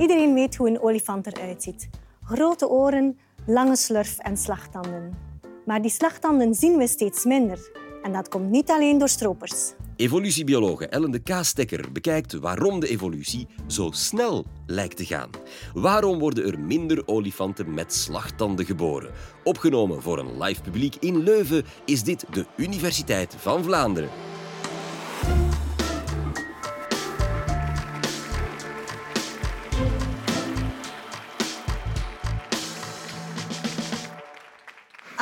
Iedereen weet hoe een olifant eruit ziet. Grote oren, lange slurf en slagtanden. Maar die slagtanden zien we steeds minder. En dat komt niet alleen door stropers. Evolutiebiologe Ellen de Kaastekker bekijkt waarom de evolutie zo snel lijkt te gaan. Waarom worden er minder olifanten met slagtanden geboren? Opgenomen voor een live publiek in Leuven is dit de Universiteit van Vlaanderen.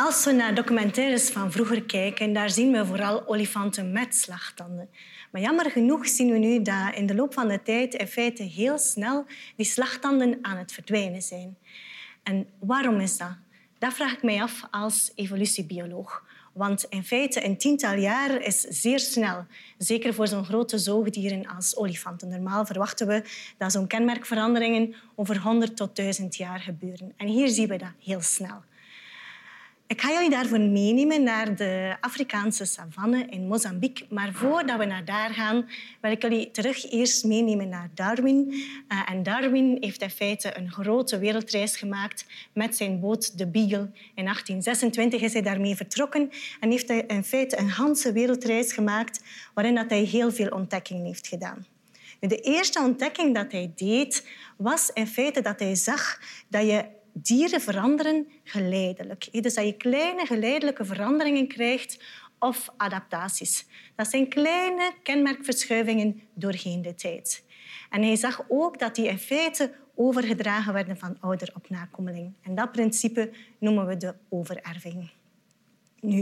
Als we naar documentaires van vroeger kijken, daar zien we vooral olifanten met slagtanden. Maar jammer genoeg zien we nu dat in de loop van de tijd in feite heel snel die slagtanden aan het verdwijnen zijn. En waarom is dat? Dat vraag ik mij af als evolutiebioloog. Want in feite, een tiental jaar is zeer snel. Zeker voor zo'n grote zoogdieren als olifanten. Normaal verwachten we dat zo'n kenmerkveranderingen over 100 tot 1000 jaar gebeuren. En hier zien we dat heel snel. Ik ga jullie daarvoor meenemen naar de Afrikaanse savanne in Mozambique. Maar voordat we naar daar gaan, wil ik jullie terug eerst meenemen naar Darwin. Uh, en Darwin heeft in feite een grote wereldreis gemaakt met zijn boot de Beagle. In 1826 is hij daarmee vertrokken en heeft hij in feite een hele wereldreis gemaakt waarin dat hij heel veel ontdekkingen heeft gedaan. De eerste ontdekking dat hij deed, was in feite dat hij zag dat je dieren veranderen geleidelijk. Dus dat je kleine geleidelijke veranderingen krijgt of adaptaties. Dat zijn kleine kenmerkverschuivingen doorheen de tijd. En hij zag ook dat die in feite overgedragen werden van ouder op nakomeling. En dat principe noemen we de overerving. Nu,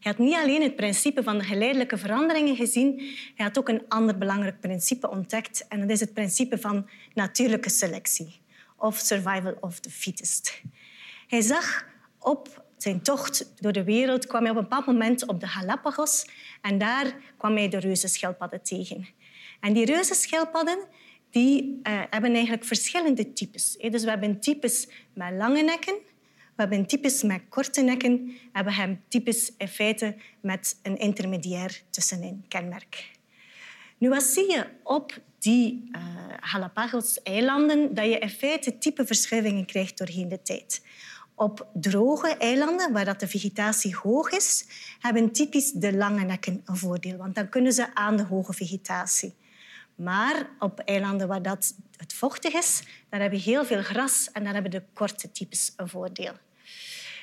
hij had niet alleen het principe van de geleidelijke veranderingen gezien, hij had ook een ander belangrijk principe ontdekt en dat is het principe van natuurlijke selectie of survival of the fittest. Hij zag op zijn tocht door de wereld, kwam hij op een bepaald moment op de Galapagos en daar kwam hij de reuzenschildpadden tegen. En die reuzenschildpadden die, uh, hebben eigenlijk verschillende types. Dus we hebben types met lange nekken, we hebben types met korte nekken en we hebben types in feite met een intermediair tussenin kenmerk. Nu, wat zie je op die uh, Galapagos-eilanden? Dat je in feite type verschuivingen krijgt doorheen de tijd. Op droge eilanden, waar dat de vegetatie hoog is, hebben typisch de lange nekken een voordeel, want dan kunnen ze aan de hoge vegetatie. Maar op eilanden waar dat het vochtig is, daar heb je heel veel gras en daar hebben de korte types een voordeel.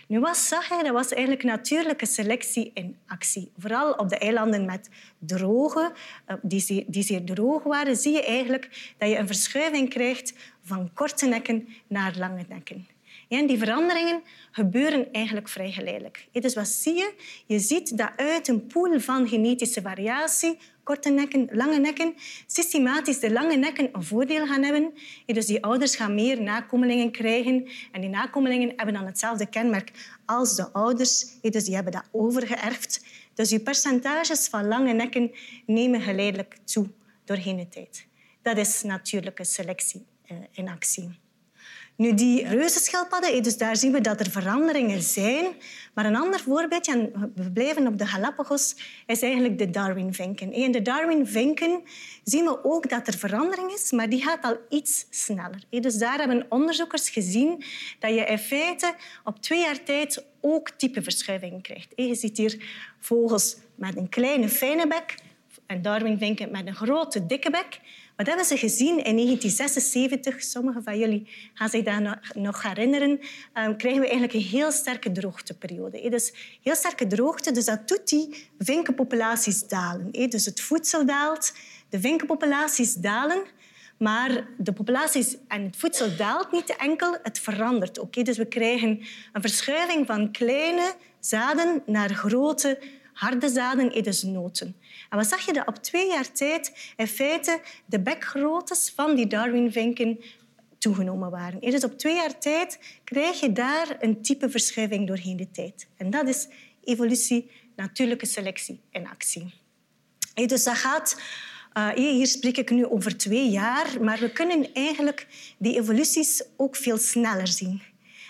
Nu, wat zag hij? Dat was eigenlijk natuurlijke selectie in actie. Vooral op de eilanden met droge, eh, die, die zeer droog waren, zie je eigenlijk dat je een verschuiving krijgt van korte nekken naar lange nekken. En die veranderingen gebeuren eigenlijk vrij geleidelijk. Dus wat zie je? Je ziet dat uit een pool van genetische variatie korte nekken, lange nekken, systematisch de lange nekken een voordeel gaan hebben. Dus die ouders gaan meer nakomelingen krijgen. En die nakomelingen hebben dan hetzelfde kenmerk als de ouders. Dus die hebben dat overgeërfd. Dus je percentages van lange nekken nemen geleidelijk toe doorheen de tijd. Dat is natuurlijke selectie eh, in actie. Nu, die reuzenschildpadden, dus daar zien we dat er veranderingen zijn. Maar een ander voorbeeldje, en we blijven op de Galapagos, is eigenlijk de Darwin-vinken. In de Darwin-vinken zien we ook dat er verandering is, maar die gaat al iets sneller. Dus daar hebben onderzoekers gezien dat je in feite op twee jaar tijd ook typeverschuivingen krijgt. Je ziet hier vogels met een kleine fijne bek en Darwin-vinken met een grote dikke bek. Wat hebben ze gezien in 1976? Sommigen van jullie gaan zich daar nog herinneren. Um, krijgen we eigenlijk een heel sterke droogteperiode. Dus heel sterke droogte, dus dat doet die vinkenpopulaties dalen. Dus het voedsel daalt, de vinkenpopulaties dalen. Maar de populaties en het voedsel daalt niet enkel, het verandert ook. Dus we krijgen een verschuiving van kleine zaden naar grote harde zaden, dus noten. En wat zag je dat op twee jaar tijd in feite de bekgroottes van die Darwin-vinken toegenomen waren. Dus op twee jaar tijd krijg je daar een type verschuiving doorheen de tijd. En dat is evolutie, natuurlijke selectie in actie. Dus dat gaat... Uh, hier spreek ik nu over twee jaar, maar we kunnen eigenlijk die evoluties ook veel sneller zien.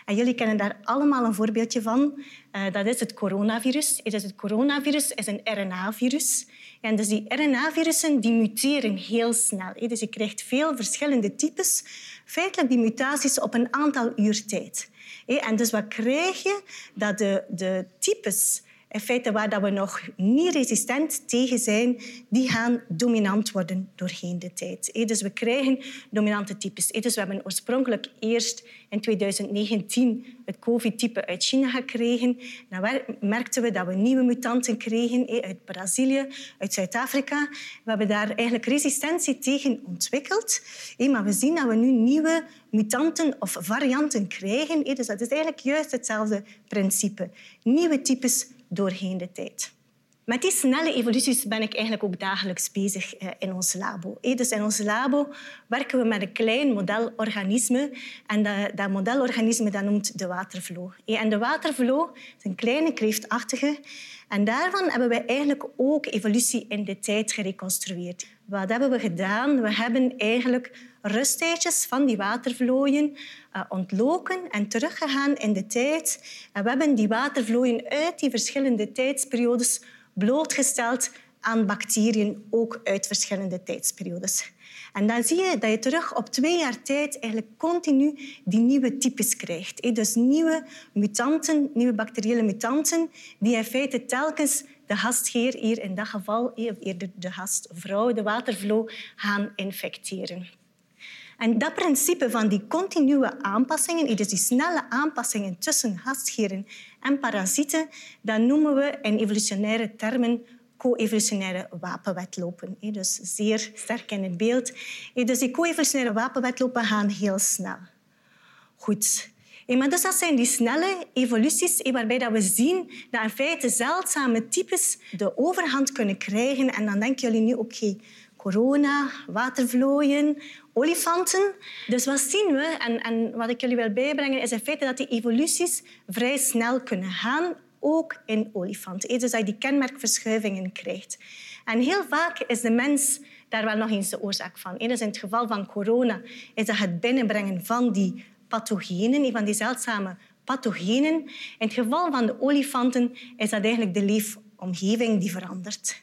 En jullie kennen daar allemaal een voorbeeldje van. Uh, dat is het coronavirus. Het, is het coronavirus is een RNA-virus. En dus die RNA-virussen die muteren heel snel. Dus je krijgt veel verschillende types. Feitelijk die mutaties op een aantal uur tijd. En dus wat krijg je? Dat de, de types feite waar dat we nog niet resistent tegen zijn, die gaan dominant worden doorheen de tijd. Dus we krijgen dominante types. Dus we hebben oorspronkelijk eerst in 2019 het COVID-type uit China gekregen. Dan merkten we dat we nieuwe mutanten kregen uit Brazilië, uit Zuid-Afrika. We hebben daar eigenlijk resistentie tegen ontwikkeld. Maar we zien dat we nu nieuwe mutanten of varianten krijgen. Dus dat is eigenlijk juist hetzelfde principe. Nieuwe types doorheen de tijd. Met die snelle evoluties ben ik eigenlijk ook dagelijks bezig eh, in ons labo. Dus in ons labo werken we met een klein modelorganisme. En dat, modelorganisme dat noemt de watervlo. En de watervlo is een kleine kreeftachtige. En daarvan hebben we eigenlijk ook evolutie in de tijd gereconstrueerd. Wat hebben we gedaan? We hebben eigenlijk rusttijdjes van die watervlooien uh, ontloken en teruggegaan in de tijd. En we hebben die watervlooien uit die verschillende tijdsperiodes blootgesteld aan bacteriën, ook uit verschillende tijdsperiodes. En dan zie je dat je terug op twee jaar tijd eigenlijk continu die nieuwe types krijgt. Dus nieuwe mutanten, nieuwe bacteriële mutanten, die in feite telkens de gastheer, hier in dat geval, eerder de gastvrouw, de watervlo, gaan infecteren. En dat principe van die continue aanpassingen, dus die snelle aanpassingen tussen gastheren en parasieten, dat noemen we in evolutionaire termen co-evolutionaire wapenwetlopen. Dus zeer sterk in het beeld. Dus die co-evolutionaire wapenwetlopen gaan heel snel. Goed. Dus dat zijn die snelle evoluties waarbij dat we zien dat in feite zeldzame types de overhand kunnen krijgen. En dan denken jullie nu, oké, corona, watervlooien, olifanten. Dus wat zien we, en, en wat ik jullie wil bijbrengen, is in feite dat die evoluties vrij snel kunnen gaan, ook in olifanten. Dus dat je die kenmerkverschuivingen krijgt. En heel vaak is de mens daar wel nog eens de oorzaak van. Dus in het geval van corona is dat het binnenbrengen van die pathogenen, van die zeldzame pathogenen. In het geval van de olifanten is dat eigenlijk de leefomgeving die verandert.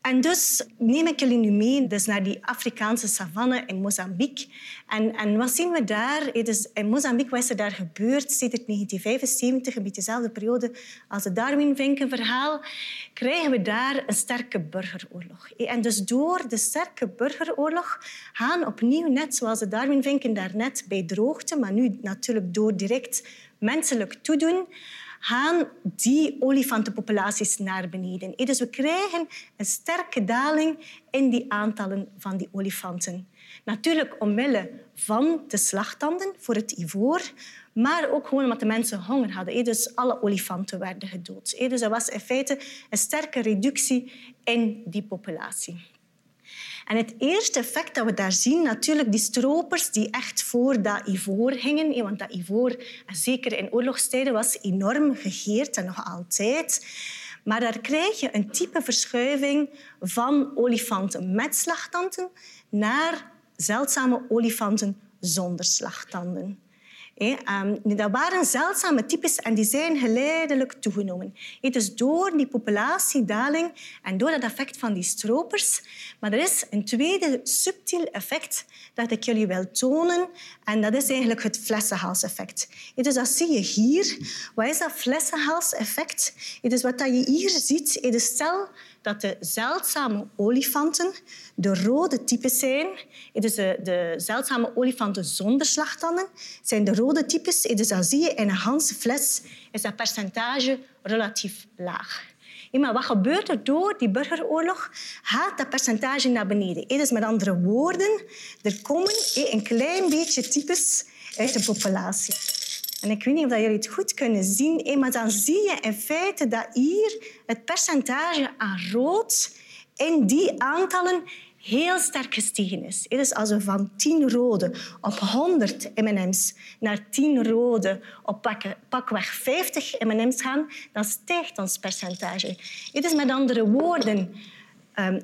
En dus neem ik jullie nu mee dus naar die Afrikaanse savanne in Mozambique. En, en wat zien we daar? In Mozambique, wat is er daar gebeurd? Sinds 1975, een beetje dezelfde periode als het Darwin-Vinken-verhaal, krijgen we daar een sterke burgeroorlog. En dus door de sterke burgeroorlog gaan opnieuw, net zoals de Darwin-Vinken daarnet bij droogte, maar nu natuurlijk door direct menselijk toedoen, gaan die olifantenpopulaties naar beneden. Dus we krijgen een sterke daling in die aantallen van die olifanten. Natuurlijk omwille van de slagtanden voor het ivoor, maar ook gewoon omdat de mensen honger hadden. Dus alle olifanten werden gedood. Dus er was in feite een sterke reductie in die populatie. En het eerste effect dat we daar zien, natuurlijk die stropers die echt voor dat ivoor hingen. Want dat ivoor, zeker in oorlogstijden, was enorm gegeerd en nog altijd. Maar daar krijg je een type verschuiving van olifanten met slagtanden naar zeldzame olifanten zonder slagtanden. Ehm, dat waren zeldzame types en die zijn geleidelijk toegenomen. Dus door die populatiedaling en door dat effect van die stropers. Maar er is een tweede subtiel effect dat ik jullie wil tonen. En dat is eigenlijk het flessenhalseffect. Dus dat zie je hier. Wat is dat flessenhalseffect? Dus wat je hier ziet, is stel dat de zeldzame olifanten de rode types zijn. Dus de, de zeldzame olifanten zonder slagtanden zijn de rode types. Dus dan zie je in een ganse fles is dat percentage relatief laag. Maar wat gebeurt er door die burgeroorlog? Gaat dat percentage naar beneden. Dus met andere woorden, er komen een klein beetje types uit de populatie. En ik weet niet of jullie het goed kunnen zien, maar dan zie je in feite dat hier het percentage aan rood in die aantallen heel sterk gestegen is. Dus als we van 10 rode op 100 M&M's naar 10 rode op pakweg 50 M&M's gaan, dan stijgt ons percentage. Dus met andere woorden,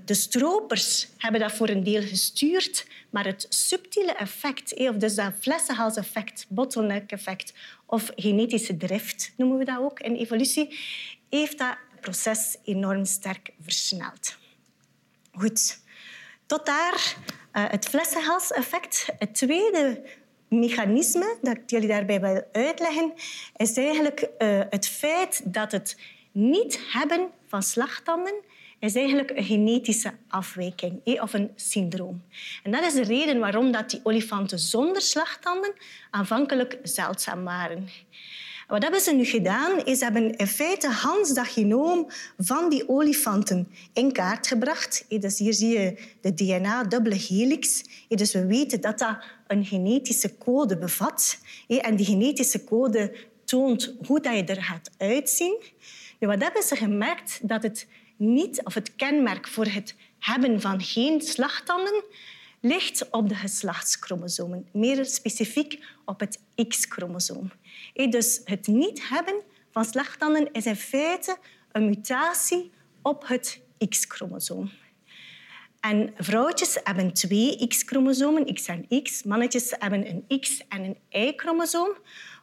de stropers hebben dat voor een deel gestuurd, maar het subtiele effect, of dus dat flessenhalseffect, bottleneck-effect of genetische drift, noemen we dat ook in evolutie, heeft dat proces enorm sterk versneld. Goed, tot daar uh, het flessenhalseffect. Het tweede mechanisme dat ik jullie daarbij wil uitleggen, is eigenlijk uh, het feit dat het niet hebben van slagtanden is eigenlijk een genetische afwijking of een syndroom. En dat is de reden waarom dat die olifanten zonder slagtanden aanvankelijk zeldzaam waren. Wat hebben ze nu gedaan? Is hebben in feite Hans dat genoom van die olifanten in kaart gebracht. Dus hier zie je de DNA-dubbele helix. Dus we weten dat dat een genetische code bevat. En die genetische code toont hoe dat je er gaat uitzien. wat hebben ze gemerkt? Dat het niet, of het kenmerk voor het hebben van geen slagtanden ligt op de geslachtschromosomen, meer specifiek op het X-chromosoom. Dus het niet hebben van slagtanden is in feite een mutatie op het X-chromosoom. En vrouwtjes hebben twee X-chromosomen, X en X. Mannetjes hebben een X en een Y-chromosoom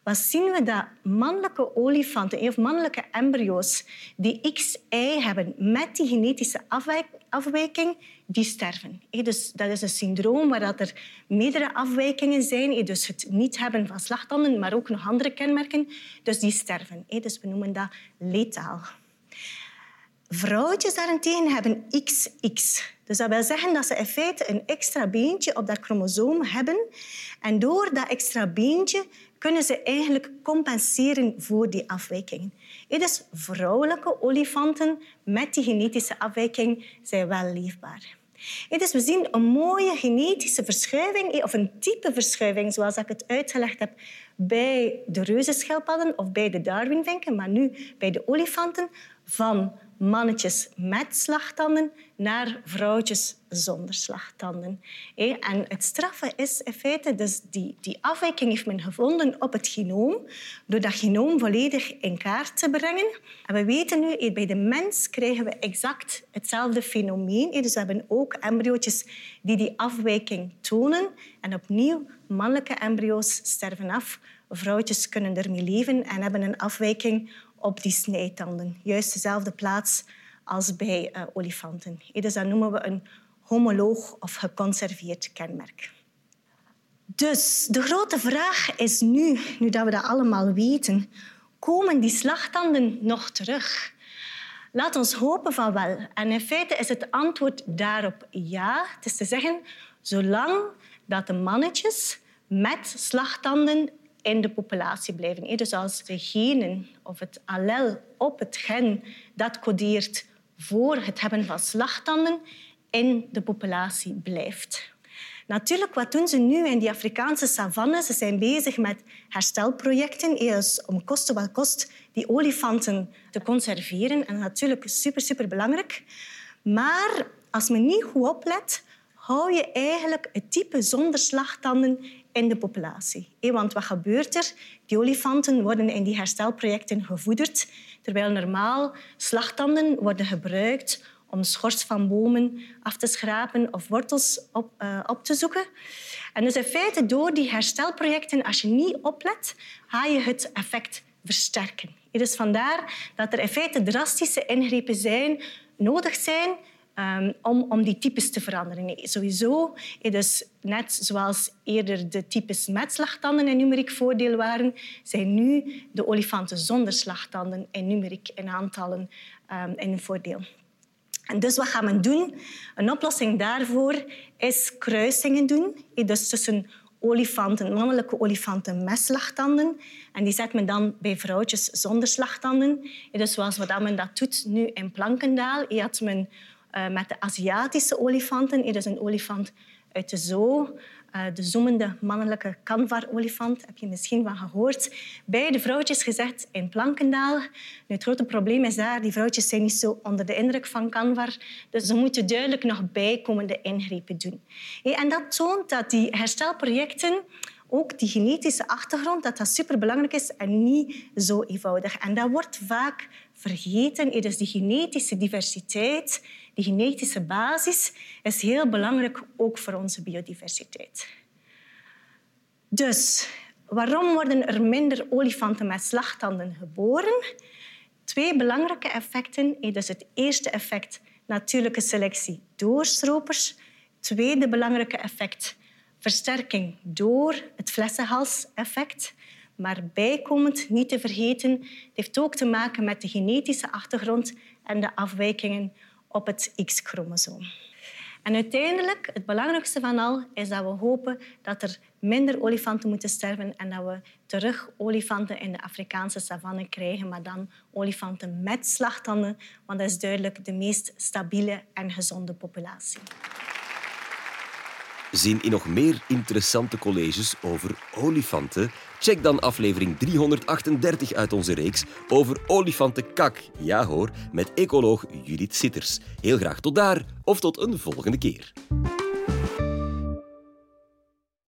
wat zien we dat mannelijke olifanten of mannelijke embryo's die XY hebben met die genetische afwijking, die sterven. Dus dat is een syndroom waar er meerdere afwijkingen zijn. Dus het niet hebben van slagtanden, maar ook nog andere kenmerken. Dus die sterven. Dus we noemen dat letaal. Vrouwtjes daarentegen hebben XX. Dus dat wil zeggen dat ze in feite een extra beentje op dat chromosoom hebben. En door dat extra beentje kunnen ze eigenlijk compenseren voor die afwijkingen. Dus vrouwelijke olifanten met die genetische afwijking zijn wel leefbaar. Dus we zien een mooie genetische verschuiving, of een type verschuiving, zoals ik het uitgelegd heb, bij de reuzenschildpadden of bij de Darwinvinken, maar nu bij de olifanten, van mannetjes met slagtanden naar vrouwtjes zonder slagtanden. En het straffe is in feite, dus die, die afwijking heeft men gevonden op het genoom, door dat genoom volledig in kaart te brengen. En we weten nu, bij de mens krijgen we exact hetzelfde fenomeen. Dus we hebben ook embryootjes die die afwijking tonen. En opnieuw, mannelijke embryo's sterven af. Vrouwtjes kunnen ermee leven en hebben een afwijking op die snijtanden. Juist dezelfde plaats als bij uh, olifanten. Dus dat noemen we een homoloog of geconserveerd kenmerk. Dus de grote vraag is nu, nu dat we dat allemaal weten, komen die slagtanden nog terug? Laat ons hopen van wel. En in feite is het antwoord daarop ja. Het is te zeggen, zolang dat de mannetjes met slagtanden in de populatie blijven. Dus als de genen of het allel op het gen dat codeert voor het hebben van slagtanden in de populatie blijft. Natuurlijk, wat doen ze nu in die Afrikaanse savanne? Ze zijn bezig met herstelprojecten dus om kosten wat kost die olifanten te conserveren. En natuurlijk super, super belangrijk. Maar als men niet goed oplet, hou je eigenlijk het type zonder slagtanden in de populatie. Want wat gebeurt er? Die olifanten worden in die herstelprojecten gevoederd, terwijl normaal slagtanden worden gebruikt om schors van bomen af te schrapen of wortels op, uh, op te zoeken. En dus in feite, door die herstelprojecten, als je niet oplet, ga je het effect versterken. Dus vandaar dat er in feite drastische ingrepen zijn, nodig zijn um, om, om die types te veranderen. Sowieso, dus net zoals eerder de types met slagtanden in numeriek voordeel waren, zijn nu de olifanten zonder slagtanden in numeriek in aantallen um, in voordeel. En dus wat gaan we doen? Een oplossing daarvoor is kruisingen doen. Dus tussen olifanten, mannelijke olifanten met slagtanden. En die zet men dan bij vrouwtjes zonder slagtanden. Dus zoals wat men dat doet nu in Plankendaal. Had men uh, met de Aziatische olifanten. Is een olifant uit de zoo, de zoemende mannelijke kanvar-olifant, heb je misschien van gehoord. Bij de vrouwtjes gezet in Plankendaal. Nu, het grote probleem is daar, die vrouwtjes zijn niet zo onder de indruk van kanvar. Dus ze moeten duidelijk nog bijkomende ingrepen doen. En dat toont dat die herstelprojecten ook die genetische achtergrond, dat dat superbelangrijk is en niet zo eenvoudig. En dat wordt vaak vergeten. Dus die genetische diversiteit Die genetische basis is heel belangrijk ook voor onze biodiversiteit. Dus waarom worden er minder olifanten met slagtanden geboren? Twee belangrijke effecten. Dus het eerste effect, natuurlijke selectie door stropers. Tweede belangrijke effect, versterking door het flessenhals-effect. Maar bijkomend, niet te vergeten, heeft ook te maken met de genetische achtergrond en de afwijkingen op het X-chromosoom. En uiteindelijk, het belangrijkste van al, is dat we hopen dat er minder olifanten moeten sterven en dat we terug olifanten in de Afrikaanse savanne krijgen, maar dan olifanten met slagtanden, want dat is duidelijk de meest stabiele en gezonde populatie. Zin in nog meer interessante colleges over olifanten? Check dan aflevering 338 uit onze reeks over olifantenkak. Ja hoor, met ecoloog Judith Sitters. Heel graag tot daar of tot een volgende keer.